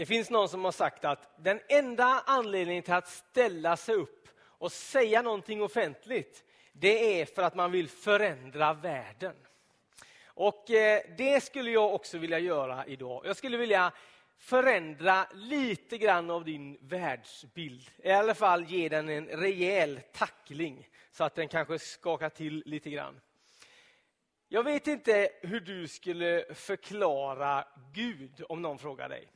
Det finns någon som har sagt att den enda anledningen till att ställa sig upp och säga någonting offentligt, det är för att man vill förändra världen. Och eh, det skulle jag också vilja göra idag. Jag skulle vilja förändra lite grann av din världsbild. I alla fall ge den en rejäl tackling så att den kanske skakar till lite grann. Jag vet inte hur du skulle förklara Gud om någon frågar dig.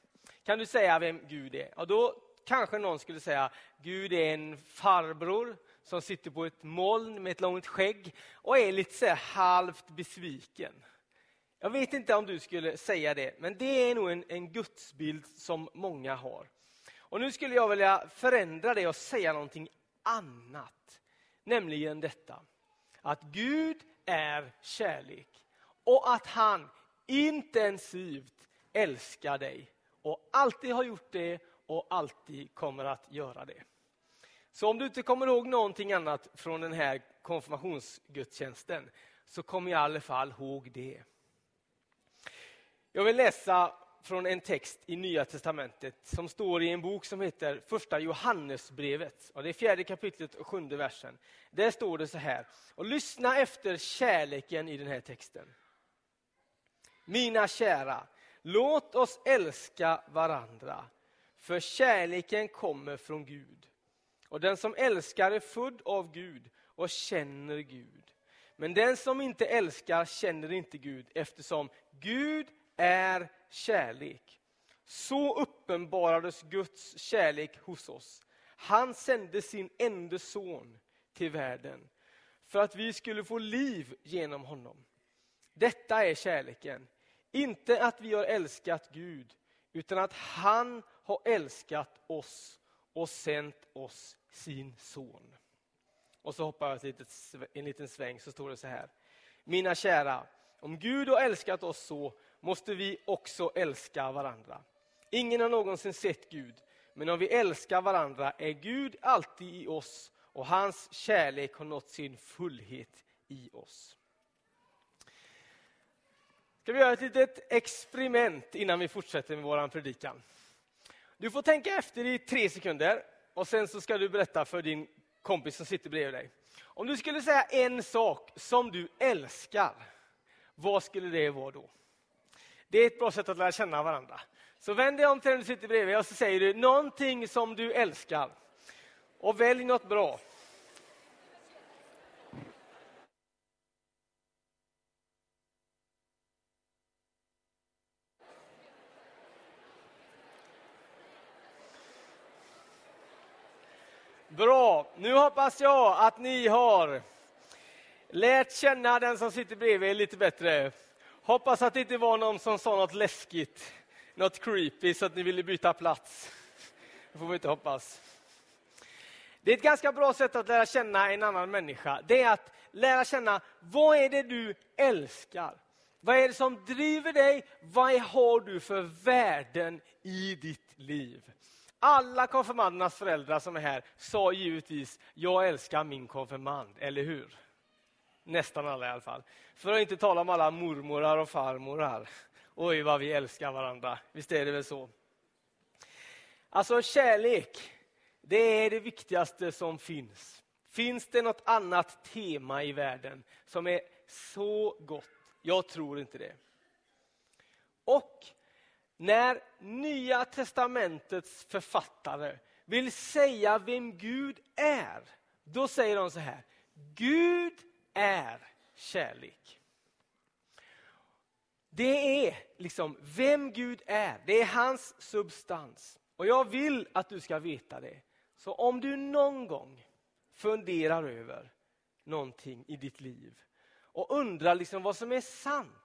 Kan du säga vem Gud är? Ja, då kanske någon skulle säga Gud är en farbror som sitter på ett moln med ett långt skägg och är lite så halvt besviken. Jag vet inte om du skulle säga det, men det är nog en, en gudsbild som många har. Och Nu skulle jag vilja förändra det och säga någonting annat. Nämligen detta, att Gud är kärlek och att han intensivt älskar dig och alltid har gjort det och alltid kommer att göra det. Så om du inte kommer ihåg någonting annat från den här konfirmationsgudstjänsten så kom i alla fall ihåg det. Jag vill läsa från en text i Nya testamentet som står i en bok som heter Första Johannesbrevet. Och det är fjärde kapitlet och sjunde versen. Där står det så här. Och lyssna efter kärleken i den här texten. Mina kära, låt oss älska varandra. För kärleken kommer från Gud. Och den som älskar är född av Gud och känner Gud. Men den som inte älskar känner inte Gud eftersom Gud är kärlek. Så uppenbarades Guds kärlek hos oss. Han sände sin enda son till världen för att vi skulle få liv genom honom. Detta är kärleken. Inte att vi har älskat Gud, utan att han har älskat oss och sänt oss sin son. Och så hoppar jag ett litet, en liten sväng så står det så här. Mina kära, om Gud har älskat oss så måste vi också älska varandra. Ingen har någonsin sett Gud, men om vi älskar varandra är Gud alltid i oss och hans kärlek har nått sin fullhet i oss. Ska vi göra ett litet experiment innan vi fortsätter med vår predikan? Du får tänka efter i tre sekunder och sen så ska du berätta för din kompis som sitter bredvid dig. Om du skulle säga en sak som du älskar, vad skulle det vara då? Det är ett bra sätt att lära känna varandra. Så vänd dig om till den du sitter bredvid och så säger du någonting som du älskar. Och välj något bra. Bra, nu hoppas jag att ni har lärt känna den som sitter bredvid lite bättre. Hoppas att det inte var någon som sa något läskigt, något creepy så att ni ville byta plats. Det får vi inte hoppas. Det är ett ganska bra sätt att lära känna en annan människa. Det är att lära känna vad är det du älskar? Vad är det som driver dig? Vad har du för värden i ditt liv? Alla konfirmandernas föräldrar som är här sa givetvis, jag älskar min konfirmand, eller hur? Nästan alla i alla fall. För att inte tala om alla mormorar och farmorar. Oj, vad vi älskar varandra. Visst är det väl så? Alltså kärlek, det är det viktigaste som finns. Finns det något annat tema i världen som är så gott? Jag tror inte det. Och när Nya testamentets författare vill säga vem Gud är, då säger de så här. Gud är kärlek. Det är liksom vem Gud är. Det är hans substans. Och jag vill att du ska veta det. Så om du någon gång funderar över någonting i ditt liv och undrar liksom vad som är sant.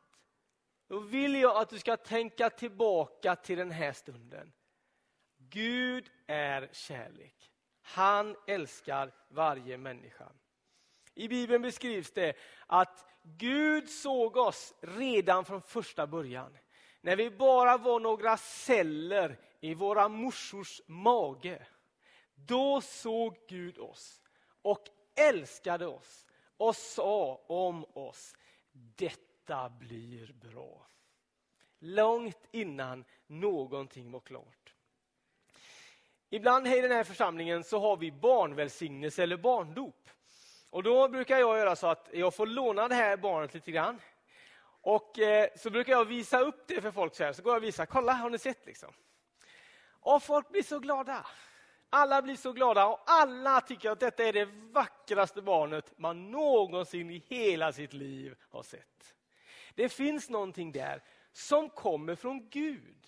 Då vill jag att du ska tänka tillbaka till den här stunden. Gud är kärlek. Han älskar varje människa. I Bibeln beskrivs det att Gud såg oss redan från första början. När vi bara var några celler i våra morsors mage. Då såg Gud oss och älskade oss och sa om oss, detta detta blir bra. Långt innan någonting var klart. Ibland i den här församlingen så har vi barnvälsignelse eller barndop. Och då brukar jag göra så att jag får låna det här barnet lite grann. Och eh, så brukar jag visa upp det för folk så här. Så går jag och visar, kolla har ni sett liksom. Och folk blir så glada. Alla blir så glada och alla tycker att detta är det vackraste barnet man någonsin i hela sitt liv har sett. Det finns någonting där som kommer från Gud.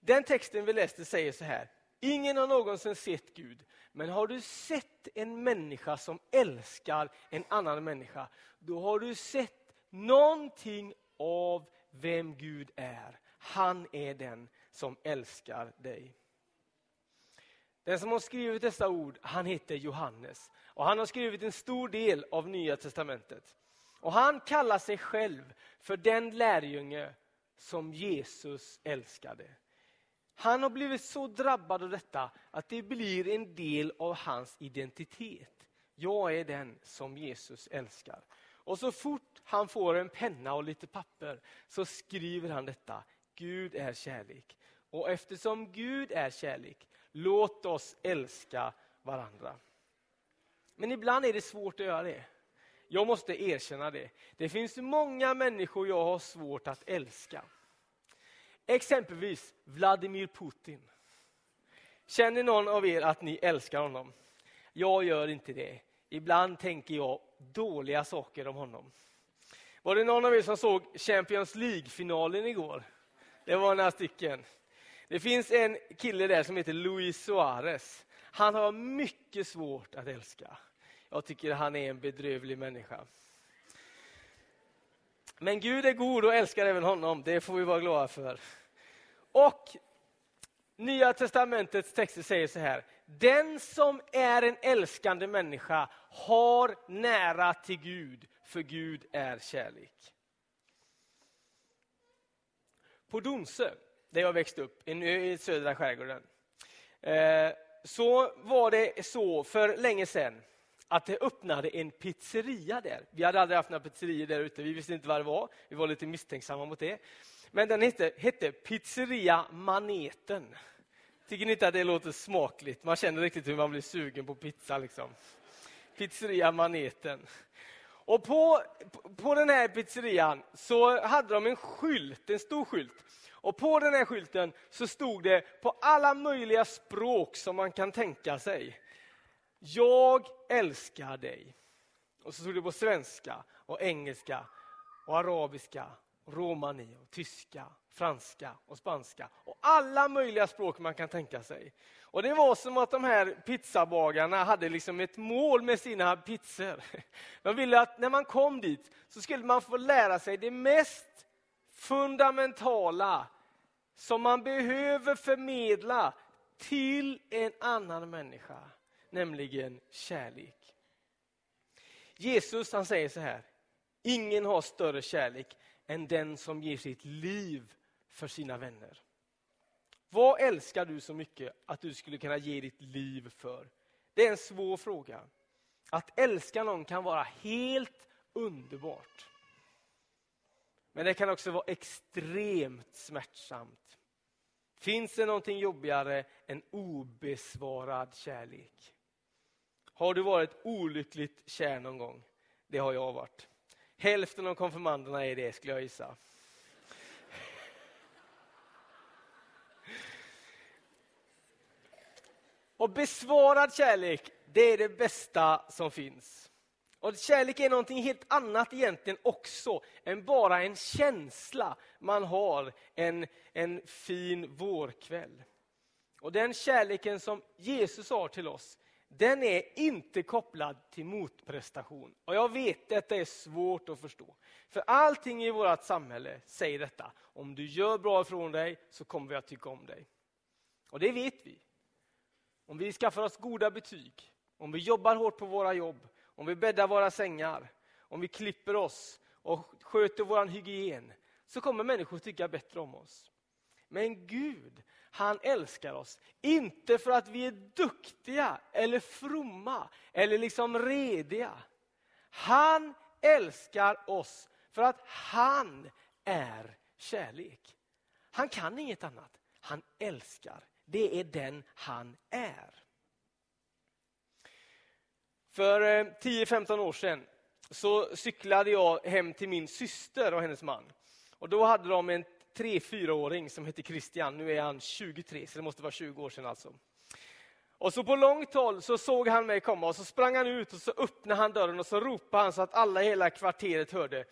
Den texten vi läste säger så här. Ingen har någonsin sett Gud, men har du sett en människa som älskar en annan människa, då har du sett någonting av vem Gud är. Han är den som älskar dig. Den som har skrivit dessa ord, han heter Johannes. Och Han har skrivit en stor del av Nya testamentet. Och Han kallar sig själv för den lärjunge som Jesus älskade. Han har blivit så drabbad av detta att det blir en del av hans identitet. Jag är den som Jesus älskar. Och så fort han får en penna och lite papper så skriver han detta. Gud är kärlek. Och eftersom Gud är kärlek, låt oss älska varandra. Men ibland är det svårt att göra det. Jag måste erkänna det. Det finns många människor jag har svårt att älska. Exempelvis Vladimir Putin. Känner någon av er att ni älskar honom? Jag gör inte det. Ibland tänker jag dåliga saker om honom. Var det någon av er som såg Champions League-finalen igår? Det var några stycken. Det finns en kille där som heter Luis Suarez. Han har mycket svårt att älska. Jag tycker han är en bedrövlig människa. Men Gud är god och älskar även honom. Det får vi vara glada för. Och Nya testamentets texter säger så här. Den som är en älskande människa har nära till Gud, för Gud är kärlek. På Donsö, där jag växte upp, i södra skärgården, eh, så var det så för länge sedan att det öppnade en pizzeria där. Vi hade aldrig haft några pizzerior där ute, vi visste inte vad det var. Vi var lite misstänksamma mot det. Men den hette, hette Pizzeria Maneten. Tycker ni inte att det låter smakligt? Man känner riktigt hur man blir sugen på pizza. Liksom. Pizzeria Maneten. Och på, på den här pizzerian så hade de en skylt, en stor skylt. Och på den här skylten så stod det på alla möjliga språk som man kan tänka sig. Jag älskar dig. Och så stod det på svenska och engelska och arabiska romani, och tyska, franska och spanska. Och alla möjliga språk man kan tänka sig. Och Det var som att de här pizzabagarna hade liksom ett mål med sina pizzor. De ville att när man kom dit så skulle man få lära sig det mest fundamentala som man behöver förmedla till en annan människa, nämligen kärlek. Jesus han säger så här, ingen har större kärlek än den som ger sitt liv för sina vänner. Vad älskar du så mycket att du skulle kunna ge ditt liv för? Det är en svår fråga. Att älska någon kan vara helt underbart. Men det kan också vara extremt smärtsamt. Finns det någonting jobbigare än obesvarad kärlek? Har du varit olyckligt kär någon gång? Det har jag varit. Hälften av konfirmanderna är det, skulle jag gissa. Och besvarad kärlek, det är det bästa som finns. Och Kärlek är någonting helt annat egentligen också än bara en känsla man har en, en fin vårkväll. Och Den kärleken som Jesus har till oss, den är inte kopplad till motprestation. Och jag vet, detta är svårt att förstå. För allting i vårt samhälle säger detta. Om du gör bra ifrån dig så kommer vi att tycka om dig. Och det vet vi. Om vi skaffar oss goda betyg, om vi jobbar hårt på våra jobb, om vi bäddar våra sängar, om vi klipper oss och sköter vår hygien, så kommer människor tycka bättre om oss. Men Gud, han älskar oss. Inte för att vi är duktiga eller fromma eller liksom rediga. Han älskar oss för att han är kärlek. Han kan inget annat. Han älskar. det är den han är. För eh, 10-15 år sedan så cyklade jag hem till min syster och hennes man. Och Då hade de en 3-4-åring som hette Christian. Nu är han 23, så det måste vara 20 år sedan. alltså. Och så på långt håll så såg han mig komma och så sprang han ut och så öppnade han dörren och så ropade han så att alla i hela kvarteret hörde.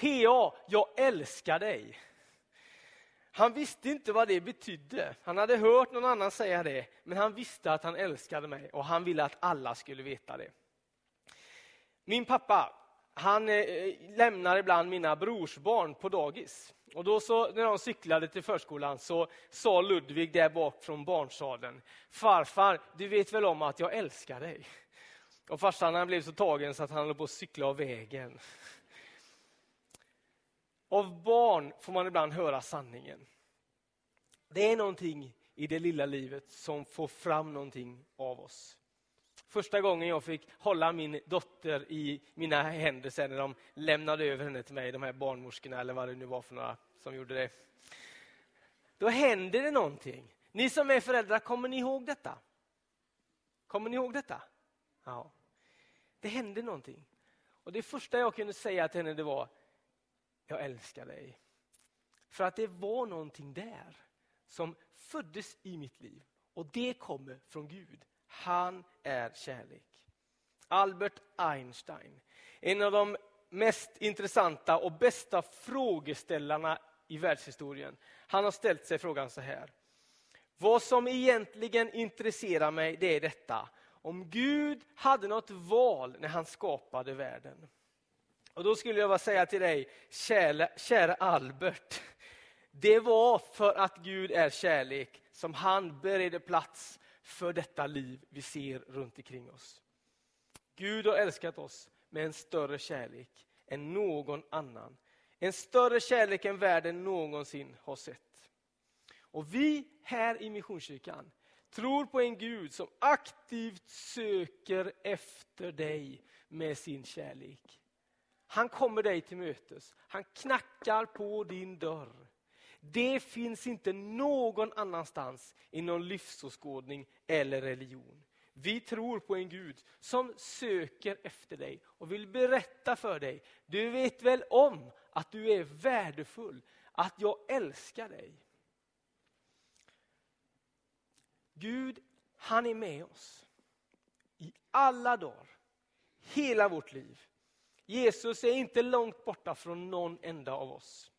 PA, jag älskar dig. Han visste inte vad det betydde. Han hade hört någon annan säga det, men han visste att han älskade mig och han ville att alla skulle veta det. Min pappa, han eh, lämnar ibland mina brorsbarn på dagis. Och då så, när de cyklade till förskolan så sa Ludvig där bak från barnsadeln, farfar, du vet väl om att jag älskar dig? Och farsan han blev så tagen så att han höll på att cykla av vägen. Av barn får man ibland höra sanningen. Det är någonting i det lilla livet som får fram någonting av oss. Första gången jag fick hålla min dotter i mina händer sen när de lämnade över henne till mig, de här barnmorskorna eller vad det nu var för några som gjorde det. Då händer det någonting. Ni som är föräldrar, kommer ni ihåg detta? Kommer ni ihåg detta? Ja. Det hände någonting. Och Det första jag kunde säga till henne det var, jag älskar dig. För att det var någonting där som föddes i mitt liv. Och det kommer från Gud. Han är kärlek. Albert Einstein, en av de mest intressanta och bästa frågeställarna i världshistorien. Han har ställt sig frågan så här. Vad som egentligen intresserar mig det är detta. Om Gud hade något val när han skapade världen. Och Då skulle jag vilja säga till dig, kära, kära Albert. Det var för att Gud är kärlek som han beredde plats för detta liv vi ser runt omkring oss. Gud har älskat oss med en större kärlek än någon annan. En större kärlek än världen någonsin har sett. Och vi här i Missionskyrkan tror på en Gud som aktivt söker efter dig med sin kärlek. Han kommer dig till mötes. Han knackar på din dörr. Det finns inte någon annanstans i någon livsåskådning eller religion. Vi tror på en Gud som söker efter dig och vill berätta för dig. Du vet väl om att du är värdefull, att jag älskar dig. Gud, han är med oss i alla dagar, hela vårt liv. Jesus är inte långt borta från någon enda av oss.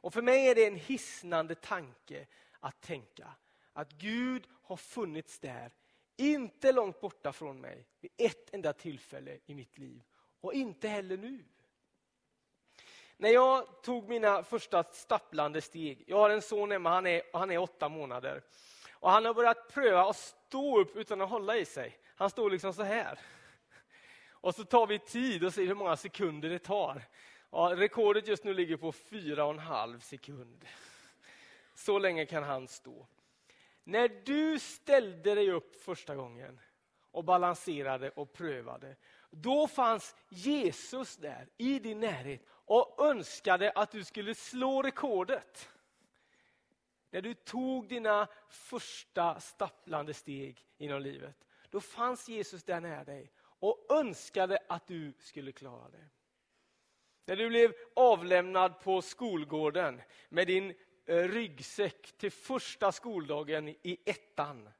Och För mig är det en hisnande tanke att tänka att Gud har funnits där, inte långt borta från mig vid ett enda tillfälle i mitt liv och inte heller nu. När jag tog mina första stapplande steg, jag har en son hemma, han är, han är åtta månader. Och Han har börjat pröva att stå upp utan att hålla i sig. Han står liksom så här. Och så tar vi tid och ser hur många sekunder det tar. Ja, rekordet just nu ligger på fyra och en halv sekund. Så länge kan han stå. När du ställde dig upp första gången och balanserade och prövade, då fanns Jesus där i din närhet och önskade att du skulle slå rekordet. När du tog dina första stapplande steg inom livet, då fanns Jesus där nära dig och önskade att du skulle klara det. När du blev avlämnad på skolgården med din eh, ryggsäck till första skoldagen i ettan.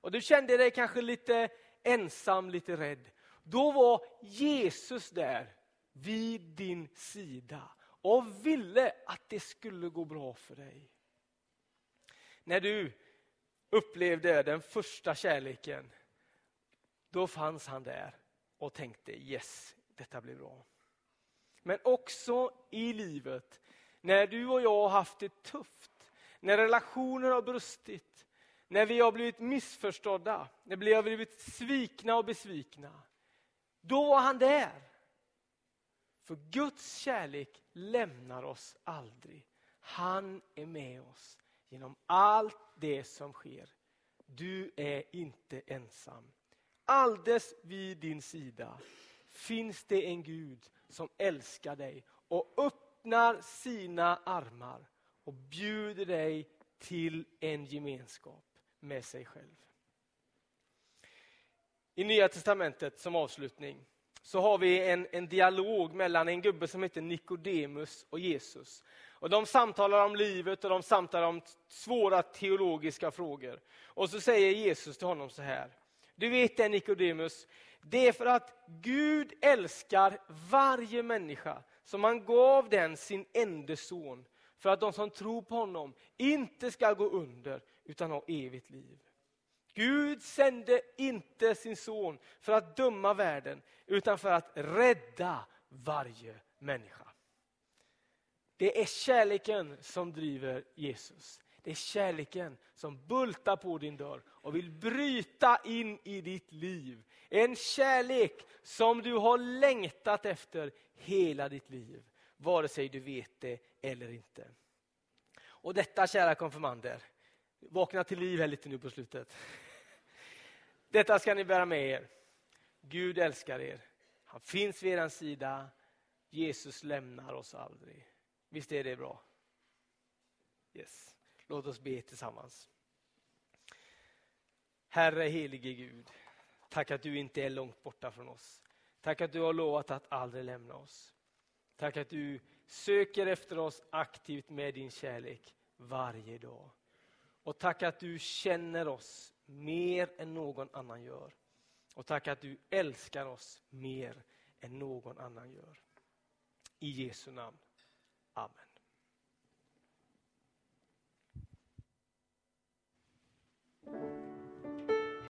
Och du kände dig kanske lite ensam, lite rädd. Då var Jesus där vid din sida och ville att det skulle gå bra för dig. När du upplevde den första kärleken, då fanns han där och tänkte yes, detta blir bra men också i livet. När du och jag har haft det tufft, när relationer har brustit, när vi har blivit missförstådda, när vi har blivit svikna och besvikna. Då var han där. För Guds kärlek lämnar oss aldrig. Han är med oss genom allt det som sker. Du är inte ensam. Alldeles vid din sida finns det en Gud som älskar dig och öppnar sina armar och bjuder dig till en gemenskap. med sig själv. I Nya Testamentet som avslutning så har vi en, en dialog mellan en gubbe som heter Nikodemus och Jesus. Och De samtalar om livet och de samtalar om svåra teologiska frågor. Och så säger Jesus till honom så här. Du vet det Nikodemus, det är för att Gud älskar varje människa som han gav den sin enda son för att de som tror på honom inte ska gå under utan ha evigt liv. Gud sände inte sin son för att döma världen utan för att rädda varje människa. Det är kärleken som driver Jesus. Det är kärleken som bultar på din dörr och vill bryta in i ditt liv. En kärlek som du har längtat efter hela ditt liv. Vare sig du vet det eller inte. Och detta kära konfirmander, vakna till liv här lite nu på slutet. Detta ska ni bära med er. Gud älskar er. Han finns vid er sida. Jesus lämnar oss aldrig. Visst är det bra? Yes. Låt oss be tillsammans. Herre helige Gud, tack att du inte är långt borta från oss. Tack att du har lovat att aldrig lämna oss. Tack att du söker efter oss aktivt med din kärlek varje dag. Och tack att du känner oss mer än någon annan gör. Och tack att du älskar oss mer än någon annan gör. I Jesu namn. Amen. Bye.